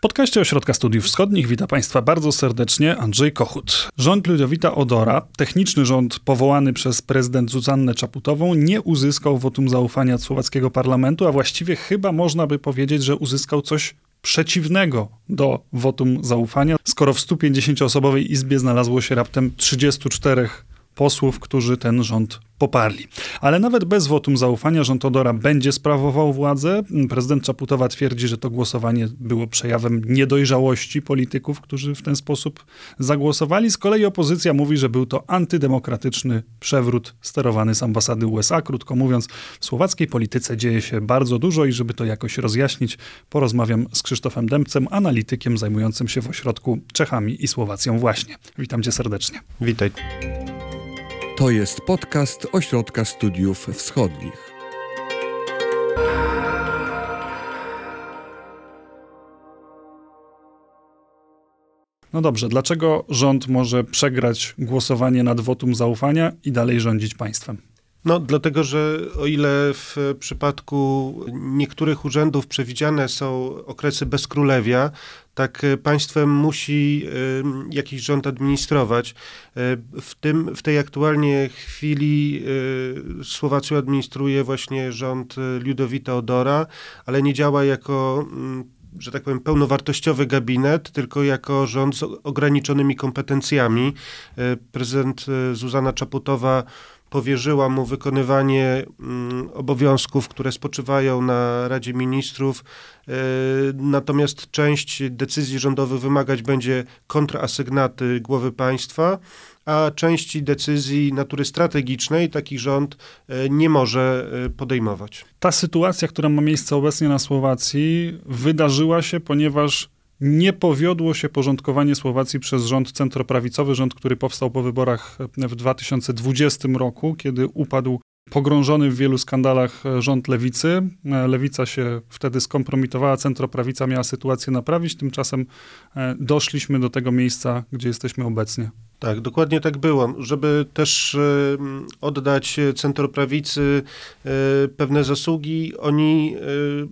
podcaście Ośrodka Studiów Wschodnich witam Państwa bardzo serdecznie Andrzej Kochut. Rząd Ludowita Odora, techniczny rząd powołany przez prezydent Zuzannę Czaputową, nie uzyskał wotum zaufania od słowackiego parlamentu, a właściwie chyba można by powiedzieć, że uzyskał coś przeciwnego do wotum zaufania, skoro w 150-osobowej izbie znalazło się raptem 34 posłów, którzy ten rząd poparli. Ale nawet bez wotum zaufania rząd Odora będzie sprawował władzę. Prezydent Czaputowa twierdzi, że to głosowanie było przejawem niedojrzałości polityków, którzy w ten sposób zagłosowali. Z kolei opozycja mówi, że był to antydemokratyczny przewrót sterowany z ambasady USA. Krótko mówiąc, w słowackiej polityce dzieje się bardzo dużo i żeby to jakoś rozjaśnić, porozmawiam z Krzysztofem Dębcem, analitykiem zajmującym się w ośrodku Czechami i Słowacją właśnie. Witam cię serdecznie. Witaj. To jest podcast Ośrodka Studiów Wschodnich. No dobrze, dlaczego rząd może przegrać głosowanie nad wotum zaufania i dalej rządzić państwem? No, dlatego, że o ile w przypadku niektórych urzędów przewidziane są okresy bezkrólewia, tak państwem musi y, jakiś rząd administrować. Y, w, tym, w tej aktualnie chwili y, Słowacją administruje właśnie rząd Ludowita Odora, ale nie działa jako mm, że tak powiem, pełnowartościowy gabinet, tylko jako rząd z ograniczonymi kompetencjami. Prezydent Zuzana Czaputowa powierzyła mu wykonywanie mm, obowiązków, które spoczywają na Radzie Ministrów. E, natomiast część decyzji rządowych wymagać będzie kontrasygnaty głowy państwa, a części decyzji natury strategicznej taki rząd e, nie może e, podejmować. Ta sytuacja, która ma miejsce obecnie na Słowacji, wydarzyła się, ponieważ nie powiodło się porządkowanie Słowacji przez rząd centroprawicowy, rząd, który powstał po wyborach w 2020 roku, kiedy upadł pogrążony w wielu skandalach rząd lewicy. Lewica się wtedy skompromitowała, centroprawica miała sytuację naprawić. Tymczasem e, doszliśmy do tego miejsca, gdzie jesteśmy obecnie. Tak, dokładnie tak było. Żeby też y, oddać centroprawicy y, pewne zasługi, oni y,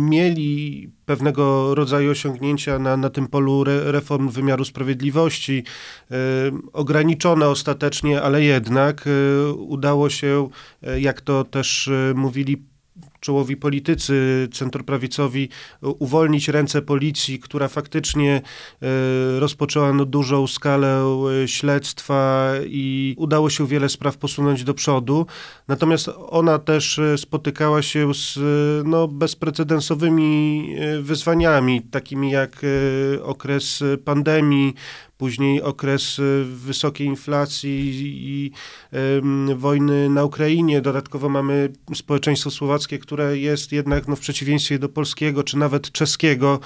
mieli pewnego rodzaju osiągnięcia na, na tym polu re, reform wymiaru sprawiedliwości, ograniczone ostatecznie, ale jednak udało się, jak to też mówili czołowi politycy centroprawicowi uwolnić ręce policji, która faktycznie e, rozpoczęła no, dużą skalę e, śledztwa i udało się wiele spraw posunąć do przodu. Natomiast ona też e, spotykała się z no, bezprecedensowymi wyzwaniami, takimi jak okres pandemii, później okres y, wysokiej inflacji i wojny na Ukrainie. Dodatkowo mamy społeczeństwo słowackie, które jest jednak no, w przeciwieństwie do polskiego czy nawet czeskiego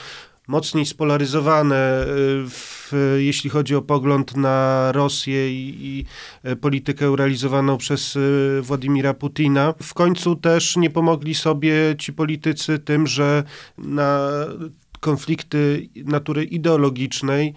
mocniej spolaryzowane, y, w, jeśli chodzi o pogląd na Rosję i, i, y, politykę realizowaną przez Władimira Putina. W końcu też nie pomogli sobie ci politycy tym, że na konflikty natury ideologicznej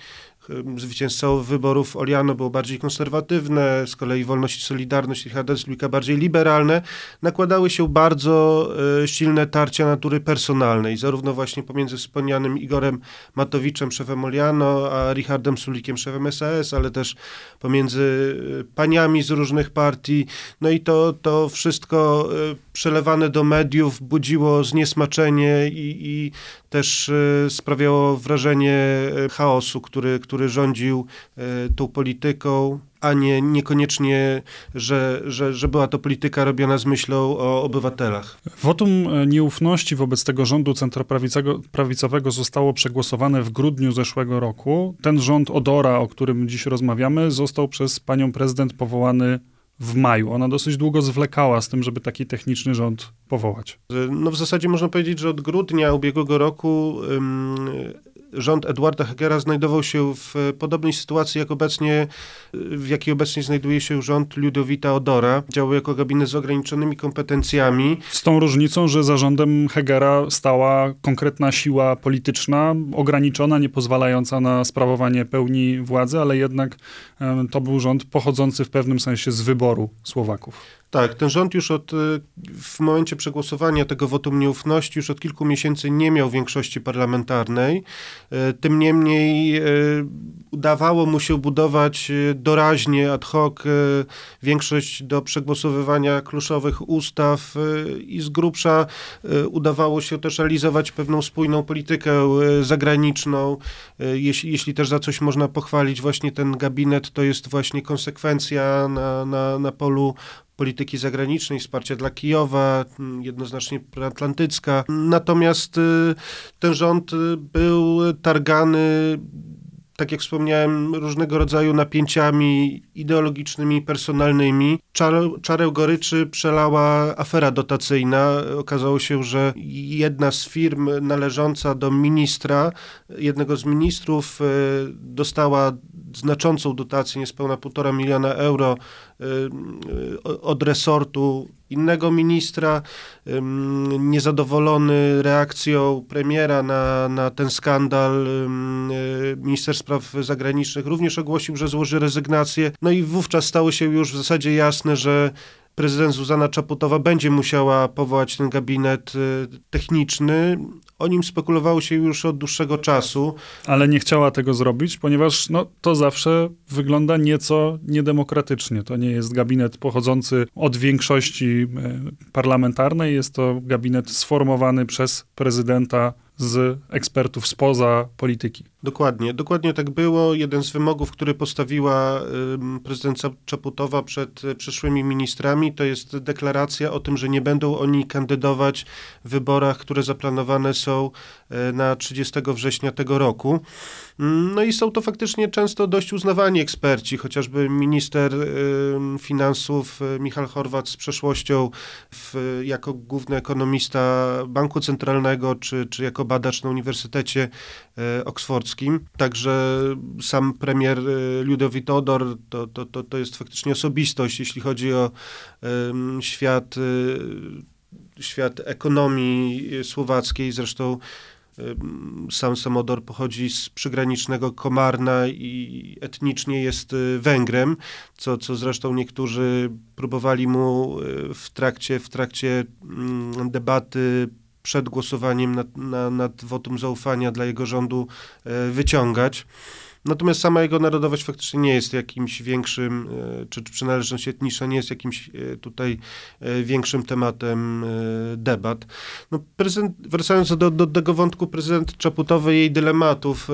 Zwycięzcą wyborów Oliano było bardziej konserwatywne, z kolei Wolność i Solidarność i Hadesluika bardziej liberalne, nakładały się bardzo e, silne tarcia natury personalnej, zarówno właśnie pomiędzy wspomnianym Igorem Matowiczem, szefem Oliano, a Richardem Sulikiem, szefem SAS, ale też pomiędzy e, paniami z różnych partii. No i to, to wszystko e, przelewane do mediów budziło zniesmaczenie i, i też sprawiało wrażenie chaosu, który, który który rządził e, tą polityką, a nie niekoniecznie, że, że, że była to polityka robiona z myślą o obywatelach. Wotum e, nieufności wobec tego rządu centroprawicowego zostało przegłosowane w grudniu zeszłego roku. Ten rząd Odora, o którym dziś rozmawiamy, został przez panią prezydent powołany w maju. Ona dosyć długo zwlekała z tym, żeby taki techniczny rząd powołać. No w zasadzie można powiedzieć, że od grudnia ubiegłego roku rząd Edwarda Hegera znajdował się w podobnej sytuacji, jak obecnie, w jakiej obecnie znajduje się rząd Ludowita Odora. Działał jako gabinet z ograniczonymi kompetencjami. Z tą różnicą, że za rządem Hegera stała konkretna siła polityczna, ograniczona, nie pozwalająca na sprawowanie pełni władzy, ale jednak to był rząd pochodzący w pewnym sensie z wyboru Słowaków. Tak, ten rząd już od, w momencie przegłosowania tego wotum nieufności już od kilku miesięcy nie miał większości parlamentarnej. Tym niemniej udawało mu się budować doraźnie, ad hoc większość do przegłosowywania kluczowych ustaw i z grubsza udawało się też realizować pewną spójną politykę zagraniczną. Jeśli, jeśli też za coś można pochwalić właśnie ten gabinet, to jest właśnie konsekwencja na, na, na polu polityki zagranicznej, wsparcia dla Kijowa, jednoznacznie atlantycka. Natomiast y, ten rząd y, był targany tak jak wspomniałem, różnego rodzaju napięciami ideologicznymi, personalnymi. Czarę, goryczy przelała afera dotacyjna. Okazało się, że jedna z firm należąca do ministra, jednego z ministrów, e, dostała znaczącą dotację, niespełna półtora miliona euro e, od resortu innego ministra, niezadowolony reakcją premiera na, na ten skandal, e, minister spraw zagranicznych również ogłosił, że złoży rezygnację. No i wówczas stało się już w zasadzie jasne, że prezydent Zuzana Czaputowa będzie musiała powołać ten gabinet y, techniczny. O nim spekulowało się już od dłuższego czasu. Ale nie chciała tego zrobić, ponieważ no, to zawsze wygląda nieco niedemokratycznie. To nie jest gabinet pochodzący od większości y, parlamentarnej, jest to gabinet sformowany przez prezydenta z ekspertów spoza polityki. Dokładnie, dokładnie tak było. Jeden z wymogów, który postawiła prezydent Czaputowa przed przyszłymi ministrami, to jest deklaracja o tym, że nie będą oni kandydować w wyborach, które zaplanowane są e, na 30 września tego roku. Mm, no i są to faktycznie często dość uznawani eksperci, chociażby minister finansów e, Michał Horwat z przeszłością w, jako główny ekonomista Banku Centralnego, czy, czy jako badacz na Uniwersytecie e, Oksfordzkim. Także sam premier e, Ludowi Todor to, to, to, to jest faktycznie osobistość, jeśli chodzi o świat, świat ekonomii słowackiej. Zresztą sam Samodor pochodzi z przygranicznego Komarna i etnicznie jest Węgrem, co, co zresztą niektórzy próbowali mu w trakcie, w trakcie mm, debaty przed głosowaniem nad, nad, nad wotum zaufania dla jego rządu y, wyciągać. Natomiast sama jego narodowość faktycznie nie jest jakimś większym, e, czy, czy przynależność etniczna nie jest jakimś e, tutaj e, większym tematem debat. No, prezydent, wracając do, do tego wątku prezydent Czaputowej i jej dylematów,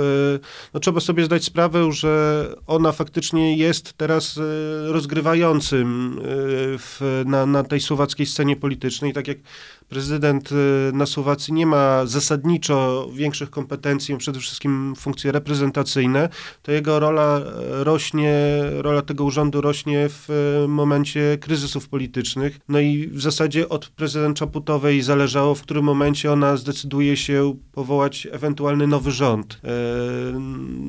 no, trzeba sobie zdać sprawę, że ona faktycznie jest teraz rozgrywającym w, na, na tej słowackiej scenie politycznej. Tak jak prezydent na Słowacji nie ma zasadniczo większych kompetencji, przede wszystkim funkcje reprezentacyjne, to jego rola rośnie, rola tego urzędu rośnie w momencie kryzysów politycznych. No i w zasadzie od prezydent Czaputowej zależało, w którym momencie ona zdecyduje się powołać ewentualny nowy rząd. E,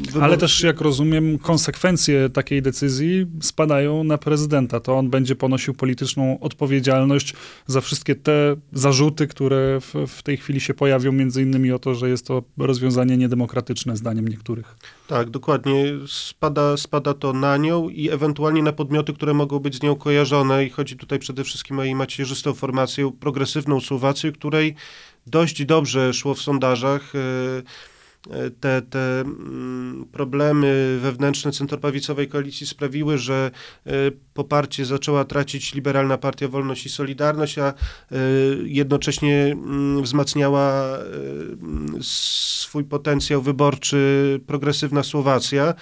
wybor... Ale też, jak rozumiem, konsekwencje takiej decyzji spadają na prezydenta. To on będzie ponosił polityczną odpowiedzialność za wszystkie te zarzuty, które w, w tej chwili się pojawią, między innymi o to, że jest to rozwiązanie niedemokratyczne, zdaniem niektórych. Tak, dokładnie. Spada, spada to na nią i ewentualnie na podmioty, które mogą być z nią kojarzone. I chodzi tutaj przede wszystkim o jej macierzystą formację, progresywną Słowację, której dość dobrze szło w sondażach. Yy, te, te mm, problemy wewnętrzne centroprawicowej koalicji sprawiły, że e, poparcie zaczęła tracić liberalna partia Wolność i Solidarność, a e, jednocześnie mm, wzmacniała e, swój potencjał wyborczy progresywna Słowacja.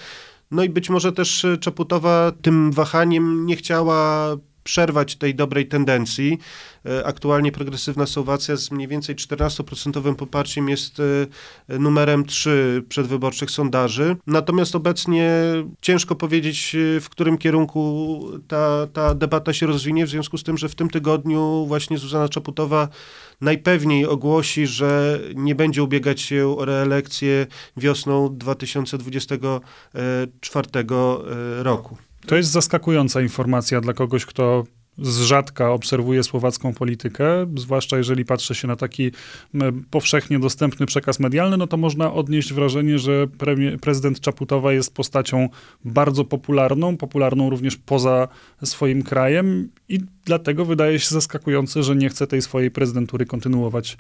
No i być może też Czaputowa tym wahaniem nie chciała przerwać tej dobrej tendencji. E, aktualnie progresywna Słowacja z mniej więcej 14% poparciem jest e, numerem 3 przedwyborczych sondaży. Natomiast obecnie ciężko powiedzieć, e, w którym kierunku ta, ta debata się rozwinie, w związku z tym, że w tym tygodniu właśnie Zuzana Czaputowa najpewniej ogłosi, że nie będzie ubiegać się o reelekcję wiosną 2024 roku. To jest zaskakująca informacja dla kogoś, kto z rzadka obserwuję słowacką politykę, zwłaszcza jeżeli patrzy się na taki powszechnie dostępny przekaz medialny, no to można odnieść wrażenie, że premier, prezydent Czaputowa jest postacią bardzo popularną, popularną również poza swoim krajem i dlatego wydaje się zaskakujące, że nie chce tej swojej prezydentury kontynuować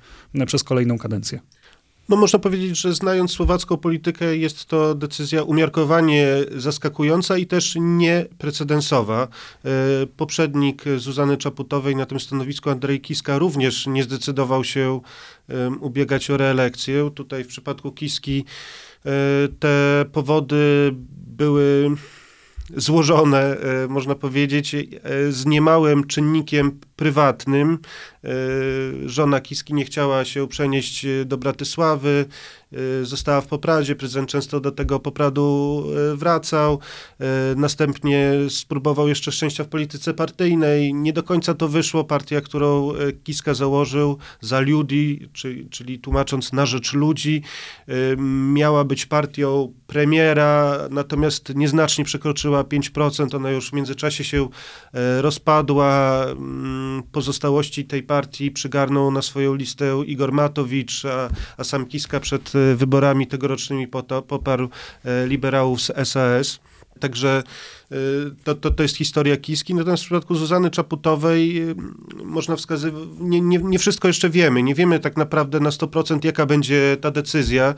przez kolejną kadencję. No można powiedzieć, że znając słowacką politykę jest to decyzja umiarkowanie zaskakująca i też nieprecedensowa. E, poprzednik Zuzany Czaputowej na tym stanowisku, Andrzej Kiska, również nie zdecydował się ubiegać o reelekcję. Tutaj w przypadku Kiski e, te powody były złożone, e, można powiedzieć, z niemałym czynnikiem prywatnym. E, żona Kiski nie chciała się przenieść e, do Bratysławy, e, została w Popradzie, prezydent często do tego Popradu wracał, następnie spróbował jeszcze szczęścia w polityce partyjnej, nie do końca to wyszło, partia, którą Kiska założył za ludzi, czyli, czyli tłumacząc na rzecz ludzi, miała być partią premiera, natomiast nieznacznie przekroczyła 5%, ona już w międzyczasie się rozpadła, mm, pozostałości tej partii przygarnął na swoją listę Igor Matowicz, a, a sam Kiska przed e, wyborami tegorocznymi poparł e, liberałów z SAS. Także e, to, to, to jest historia Kiski. Natomiast w przypadku Zuzany Czaputowej można wskazywać, nie, nie, nie wszystko jeszcze wiemy. Nie wiemy tak naprawdę na 100% jaka będzie ta decyzja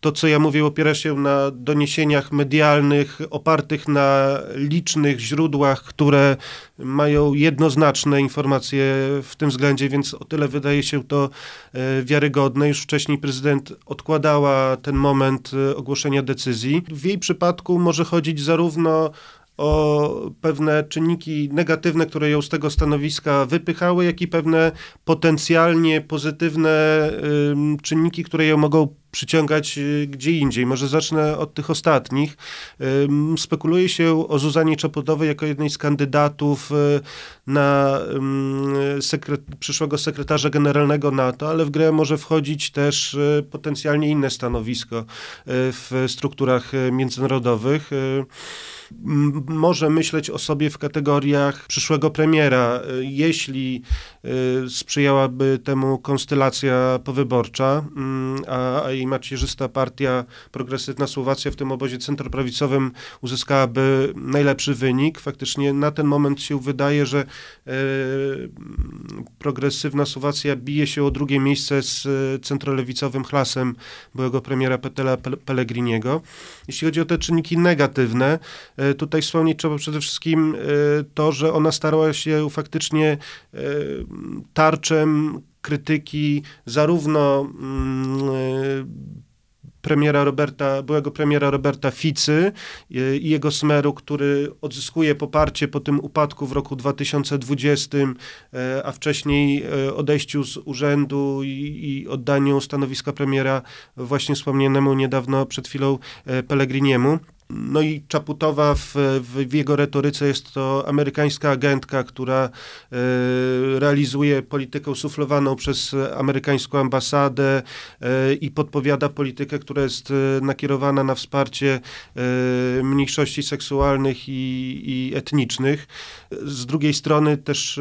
to, co ja mówię, opiera się na doniesieniach medialnych opartych na licznych źródłach, które mają jednoznaczne informacje w tym względzie, więc o tyle wydaje się to e, wiarygodne. Już wcześniej prezydent odkładała ten moment e, ogłoszenia decyzji. W jej przypadku może chodzić zarówno o pewne czynniki negatywne, które ją z tego stanowiska wypychały, jak i pewne potencjalnie pozytywne czynniki, które ją mogą przyciągać y, gdzie indziej. Może zacznę od tych ostatnich. Spekuluje się o Zuzanie Czapotowej jako jednej z kandydatów y, na sekret przyszłego sekretarza generalnego NATO, ale w grę może wchodzić też y, potencjalnie inne stanowisko w strukturach międzynarodowych może myśleć o sobie w kategoriach przyszłego premiera, jeśli sprzyjałaby temu konstylacja powyborcza, mm, a i macierzysta partia Progresywna Słowacja w tym obozie centroprawicowym uzyskałaby najlepszy wynik. Faktycznie na ten moment się wydaje, że e, Progresywna Słowacja bije się o drugie miejsce z centrolewicowym hlasem byłego premiera Petela Pellegriniego. Jeśli chodzi o te czynniki negatywne, tutaj wspomnieć trzeba przede wszystkim to, że ona starała się faktycznie tarczem krytyki zarówno mm, e, premiera Roberta, byłego premiera Roberta Ficy e, i jego smeru, który odzyskuje poparcie po tym upadku w roku 2020, e, a wcześniej odejściu z urzędu i, oddaniu stanowiska premiera właśnie wspomnianemu niedawno przed chwilą Pellegriniemu. No i Czaputowa w, w, jego retoryce jest to amerykańska agentka, która e, realizuje politykę suflowaną przez amerykańską ambasadę e, i podpowiada politykę, która jest e, nakierowana na wsparcie mniejszości seksualnych i, i, etnicznych. Z drugiej strony też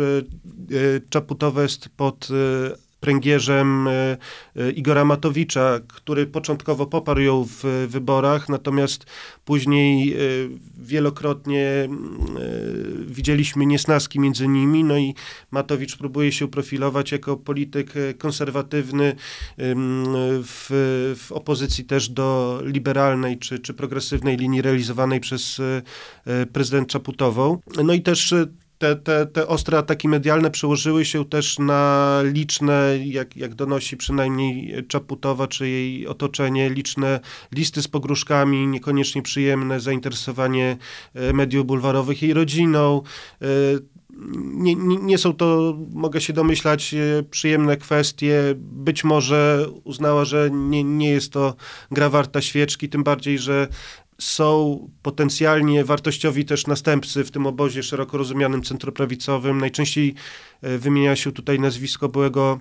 Czaputowa jest pod pręgierzem e, e, Igora Matowicza, który początkowo poparł ją w wyborach, natomiast później e, wielokrotnie widzieliśmy niesnaski między nimi, no i Matowicz próbuje się profilować jako polityk konserwatywny w, w opozycji też do liberalnej czy, czy progresywnej linii realizowanej przez prezydent Czaputową. No i też te, te, te ostre ataki medialne przełożyły się też na liczne, jak, jak donosi przynajmniej Czaputowa czy jej otoczenie, liczne listy z pogróżkami, niekoniecznie przyjemne zainteresowanie e, mediów bulwarowych jej rodziną. E, nie, nie, nie, są to, mogę się domyślać, e, przyjemne kwestie. Być może uznała, że nie, nie jest to gra warta świeczki, tym bardziej, że są potencjalnie wartościowi też następcy w tym obozie szeroko rozumianym centroprawicowym. Najczęściej e, wymienia się tutaj nazwisko byłego,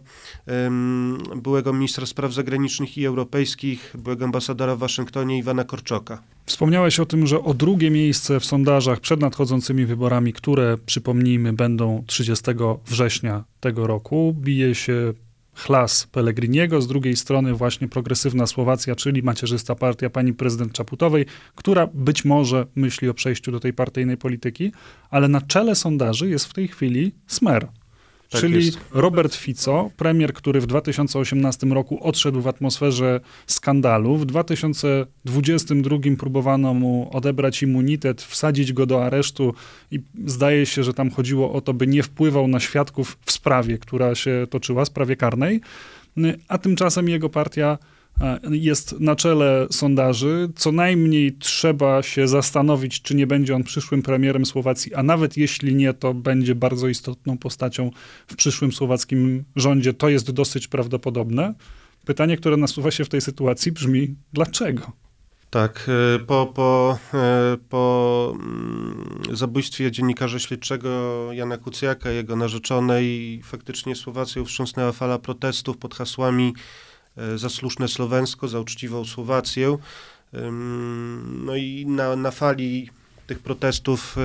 byłego ministra spraw zagranicznych i europejskich, byłego ambasadora w Waszyngtonie Iwana Korczoka. Wspomniałeś o tym, że o drugie miejsce w sondażach przed nadchodzącymi wyborami, które przypomnijmy będą 30 września tego roku, bije się chlas Pellegriniego, z drugiej strony właśnie progresywna Słowacja, czyli macierzysta partia pani prezydent Czaputowej, która być może myśli o przejściu do tej partyjnej polityki, ale na czele sondaży jest w tej chwili Smer. Tak czyli jest. Robert Fico, premier, który w 2018 roku odszedł w atmosferze skandalu. W 2022 próbowano mu odebrać immunitet, wsadzić go do aresztu i zdaje się, że tam chodziło o to, by nie wpływał na świadków w sprawie, która się toczyła, sprawie karnej. A tymczasem jego partia jest na czele sondaży. Co najmniej trzeba się zastanowić, czy nie będzie on przyszłym premierem Słowacji, a nawet jeśli nie, to będzie bardzo istotną postacią w przyszłym słowackim rządzie. To jest dosyć prawdopodobne. Pytanie, które nasuwa się w tej sytuacji brzmi, dlaczego? Tak, e, po, po, e, po mm, zabójstwie dziennikarza śledczego Jana Kucjaka, jego narzeczonej, faktycznie Słowacją wstrząsnęła fala protestów pod hasłami za słuszne Słowensko, za uczciwą Słowację. No i na, na fali tych protestów e,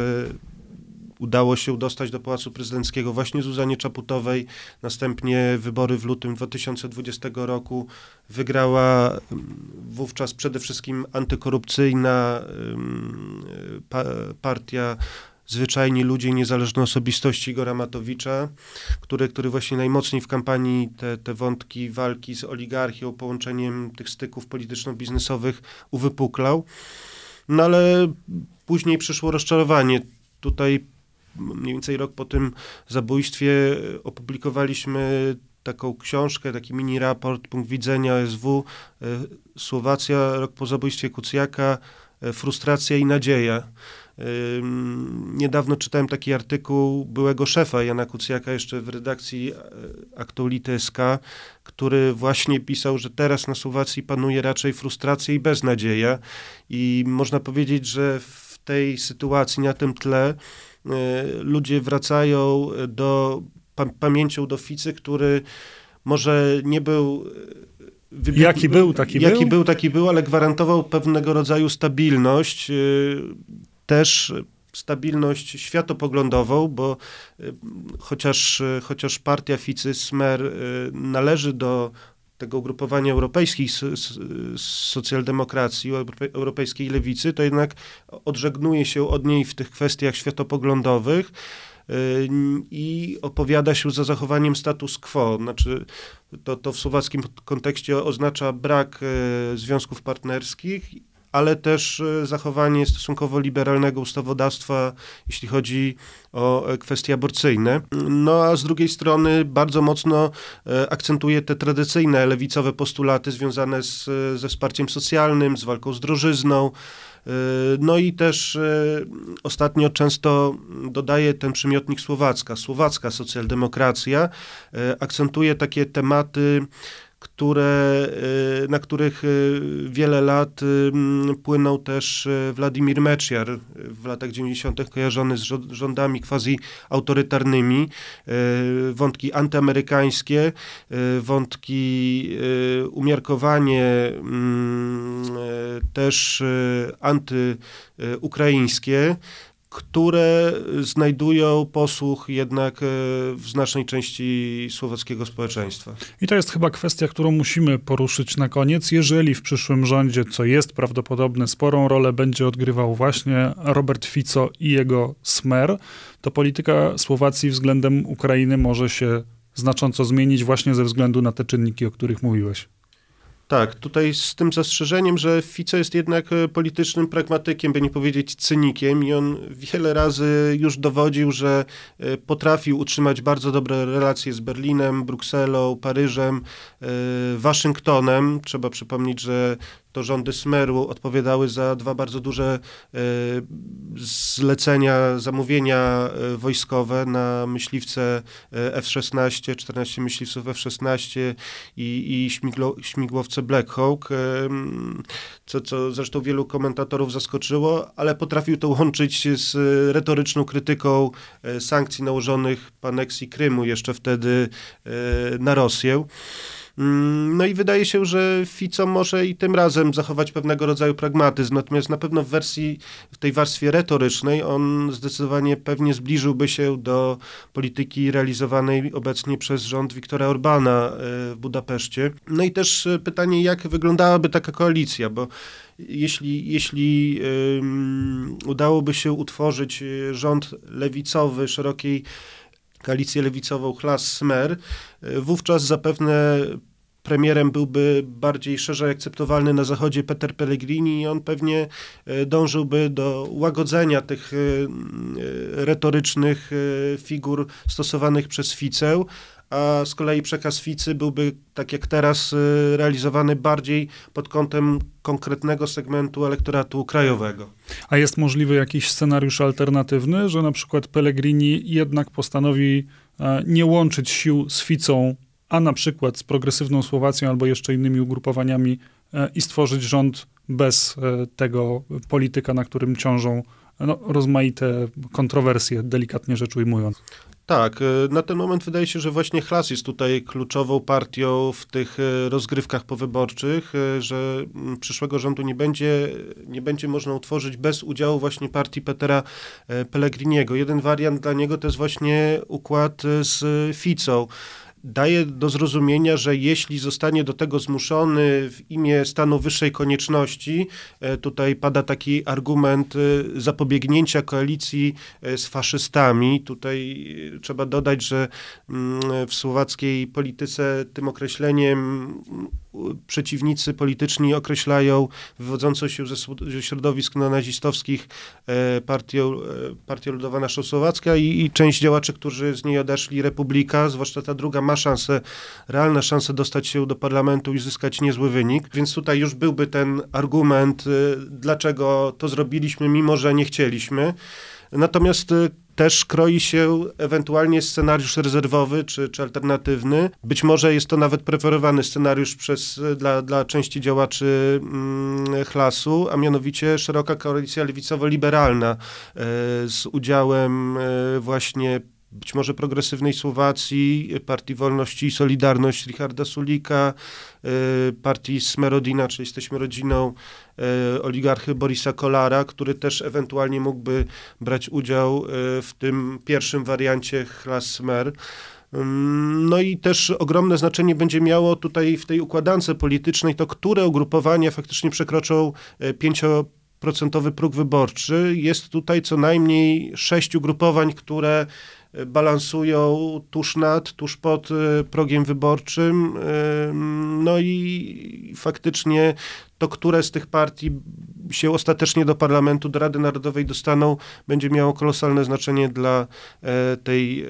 udało się dostać do Pałacu Prezydenckiego właśnie Zuzanie Czaputowej. Następnie wybory w lutym 2020 roku wygrała wówczas przede wszystkim antykorupcyjna pa, partia Zwyczajni Ludzie Niezależne Osobistości Igora Matowicza, który, który właśnie najmocniej w kampanii te, te wątki walki z oligarchią, połączeniem tych styków polityczno-biznesowych uwypuklał. No ale później przyszło rozczarowanie. Tutaj mniej więcej rok po tym zabójstwie opublikowaliśmy taką książkę, taki mini raport, punkt widzenia SW, e, Słowacja, rok po zabójstwie Kucjaka, e, frustracja i nadzieja. Niedawno czytałem taki artykuł byłego szefa Jana Kucjaka jeszcze w redakcji e, Aktuality SK, który właśnie pisał, że teraz na Słowacji panuje raczej frustracja i beznadzieja i można powiedzieć, że w tej sytuacji, na tym tle e, ludzie wracają do pa, pamięcią do Ficy, który może nie był e, wybitny- Jaki był, taki jaki był. był, taki był, ale gwarantował pewnego rodzaju stabilność, też stabilność światopoglądową, bo y, chociaż, y, chociaż partia Ficy Smer y, należy do tego ugrupowania europejskiej socjaldemokracji, europe- europejskiej lewicy, to jednak odżegnuje się od niej w tych kwestiach światopoglądowych i opowiada się za zachowaniem status quo. Znaczy, to, to w słowackim kontekście oznacza brak związków partnerskich, ale też e, zachowanie stosunkowo liberalnego ustawodawstwa, jeśli chodzi o e, kwestie aborcyjne. No a z drugiej strony bardzo mocno e, akcentuje te tradycyjne lewicowe postulaty związane z, ze wsparciem socjalnym, z walką z drożyzną. No i też ostatnio często dodaje ten przymiotnik słowacka, słowacka socjaldemokracja, akcentuje takie tematy, które, e, na których e, wiele lat e, płynął też Władimir Mečiar, e, w latach 90. kojarzony z rząd- rządami quasi autorytarnymi, wątki antyamerykańskie, wątki umiarkowanie mm, też antyukraińskie, które znajdują posłuch jednak e, w znacznej części słowackiego społeczeństwa. I to jest chyba kwestia, którą musimy poruszyć na koniec. Jeżeli w przyszłym rządzie, co jest prawdopodobne, sporą rolę będzie odgrywał właśnie Robert Fico i jego Smer, to polityka Słowacji względem Ukrainy może się znacząco zmienić właśnie ze względu na te czynniki, o których mówiłeś. Tak, tutaj z tym zastrzeżeniem, że Fico jest jednak e, politycznym pragmatykiem, by nie powiedzieć cynikiem i on wiele razy już dowodził, że e, potrafił utrzymać bardzo dobre relacje z Berlinem, Brukselą, Paryżem, e, Waszyngtonem. Trzeba przypomnieć, że to rządy Smeru odpowiadały za dwa bardzo duże e, zlecenia, zamówienia e, wojskowe na myśliwce e, F-16, 14 myśliwców F-16 i, i śmigłowce Black Hawk, co, co zresztą wielu komentatorów zaskoczyło, ale potrafił to łączyć z retoryczną krytyką sankcji nałożonych po aneksji Krymu jeszcze wtedy na Rosję. Mm, no i wydaje się, że Fico może i tym razem zachować pewnego rodzaju pragmatyzm, natomiast na pewno w wersji, w tej warstwie retorycznej on zdecydowanie pewnie zbliżyłby się do polityki realizowanej obecnie przez rząd Viktora Orbana e, w Budapeszcie. No i też e, pytanie, jak wyglądałaby taka koalicja, bo jeśli, jeśli um, udałoby się utworzyć e, rząd lewicowy, szerokiej koalicję lewicową Chlas-Smer, wówczas zapewne premierem byłby bardziej szerzej akceptowalny na Zachodzie Peter Pellegrini i on pewnie e, dążyłby do łagodzenia tych e, e, retorycznych figur stosowanych przez Ficę, a z kolei przekaz Ficy byłby, tak jak teraz, realizowany bardziej pod kątem konkretnego segmentu elektoratu krajowego. A jest możliwy jakiś scenariusz alternatywny, że na przykład Pellegrini jednak postanowi nie łączyć sił z Ficą a na przykład z progresywną Słowacją albo jeszcze innymi ugrupowaniami e, i stworzyć rząd bez e, tego polityka, na którym ciążą no, rozmaite kontrowersje, delikatnie rzecz ujmując. Tak, e, na ten moment wydaje się, że właśnie Chlas jest tutaj kluczową partią w tych rozgrywkach powyborczych, że przyszłego rządu nie będzie, nie będzie można utworzyć bez udziału właśnie partii Petera Pellegriniego. Jeden wariant dla niego to jest właśnie układ z Ficą daje do zrozumienia, że jeśli zostanie do tego zmuszony w imię stanu wyższej konieczności, e, tutaj pada taki argument e, zapobiegnięcia koalicji e, z faszystami. Tutaj trzeba dodać, że mm, w słowackiej polityce tym określeniem przeciwnicy polityczni określają wywodzącą się ze, środowisk nazistowskich partią, partią Ludowa Nasza Słowacka i, i część działaczy, którzy z niej odeszli, Republika, zwłaszcza ta druga ma szansę, realne szanse dostać się do parlamentu i zyskać niezły wynik. Więc tutaj już byłby ten argument, y, dlaczego to zrobiliśmy, mimo że nie chcieliśmy. Natomiast y, też kroi się ewentualnie scenariusz rezerwowy czy, czy alternatywny. Być może jest to nawet preferowany scenariusz przez, y, dla, dla części działaczy mm, Chlasu, a mianowicie szeroka koalicja lewicowo-liberalna y, z udziałem właśnie być może progresywnej Słowacji, Partii Wolności i Solidarność Richarda Sulika, y, partii Smerodina, czyli jesteśmy rodziną y, oligarchy Borisa Kolara, który też ewentualnie mógłby brać udział y, w tym pierwszym wariancie Hlas Smer. No i też ogromne znaczenie będzie miało tutaj w tej układance politycznej to, które ugrupowania faktycznie przekroczą 5% procentowy próg wyborczy. Jest tutaj co najmniej sześć ugrupowań, które balansują tuż nad, tuż pod e, progiem wyborczym. E, no i faktycznie to, które z tych partii się ostatecznie do parlamentu, do Rady Narodowej dostaną, będzie miało kolosalne znaczenie dla e, tej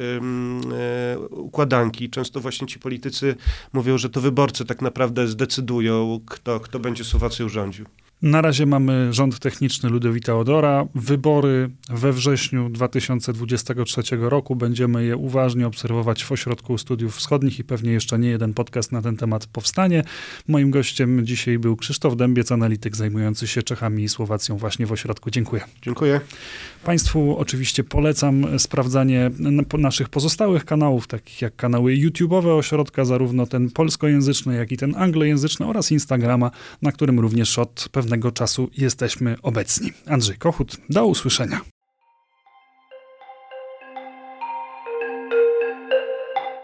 układanki. Często właśnie ci politycy mówią, że to wyborcy tak naprawdę zdecydują, kto, kto będzie Słowacją rządził. Na razie mamy rząd techniczny Ludowita Odora. Wybory we wrześniu 2023 roku. Będziemy je uważnie obserwować w Ośrodku Studiów Wschodnich i pewnie jeszcze nie jeden podcast na ten temat powstanie. Moim gościem dzisiaj był Krzysztof Dębiec, analityk zajmujący się Czechami i Słowacją właśnie w ośrodku. Dziękuję. Dziękuję. Państwu oczywiście polecam sprawdzanie naszych pozostałych kanałów, takich jak kanały YouTube'owe ośrodka, zarówno ten polskojęzyczny, jak i ten anglojęzyczny oraz Instagrama, na którym również od pewnego czasu jesteśmy obecni. Andrzej Kochut, do usłyszenia.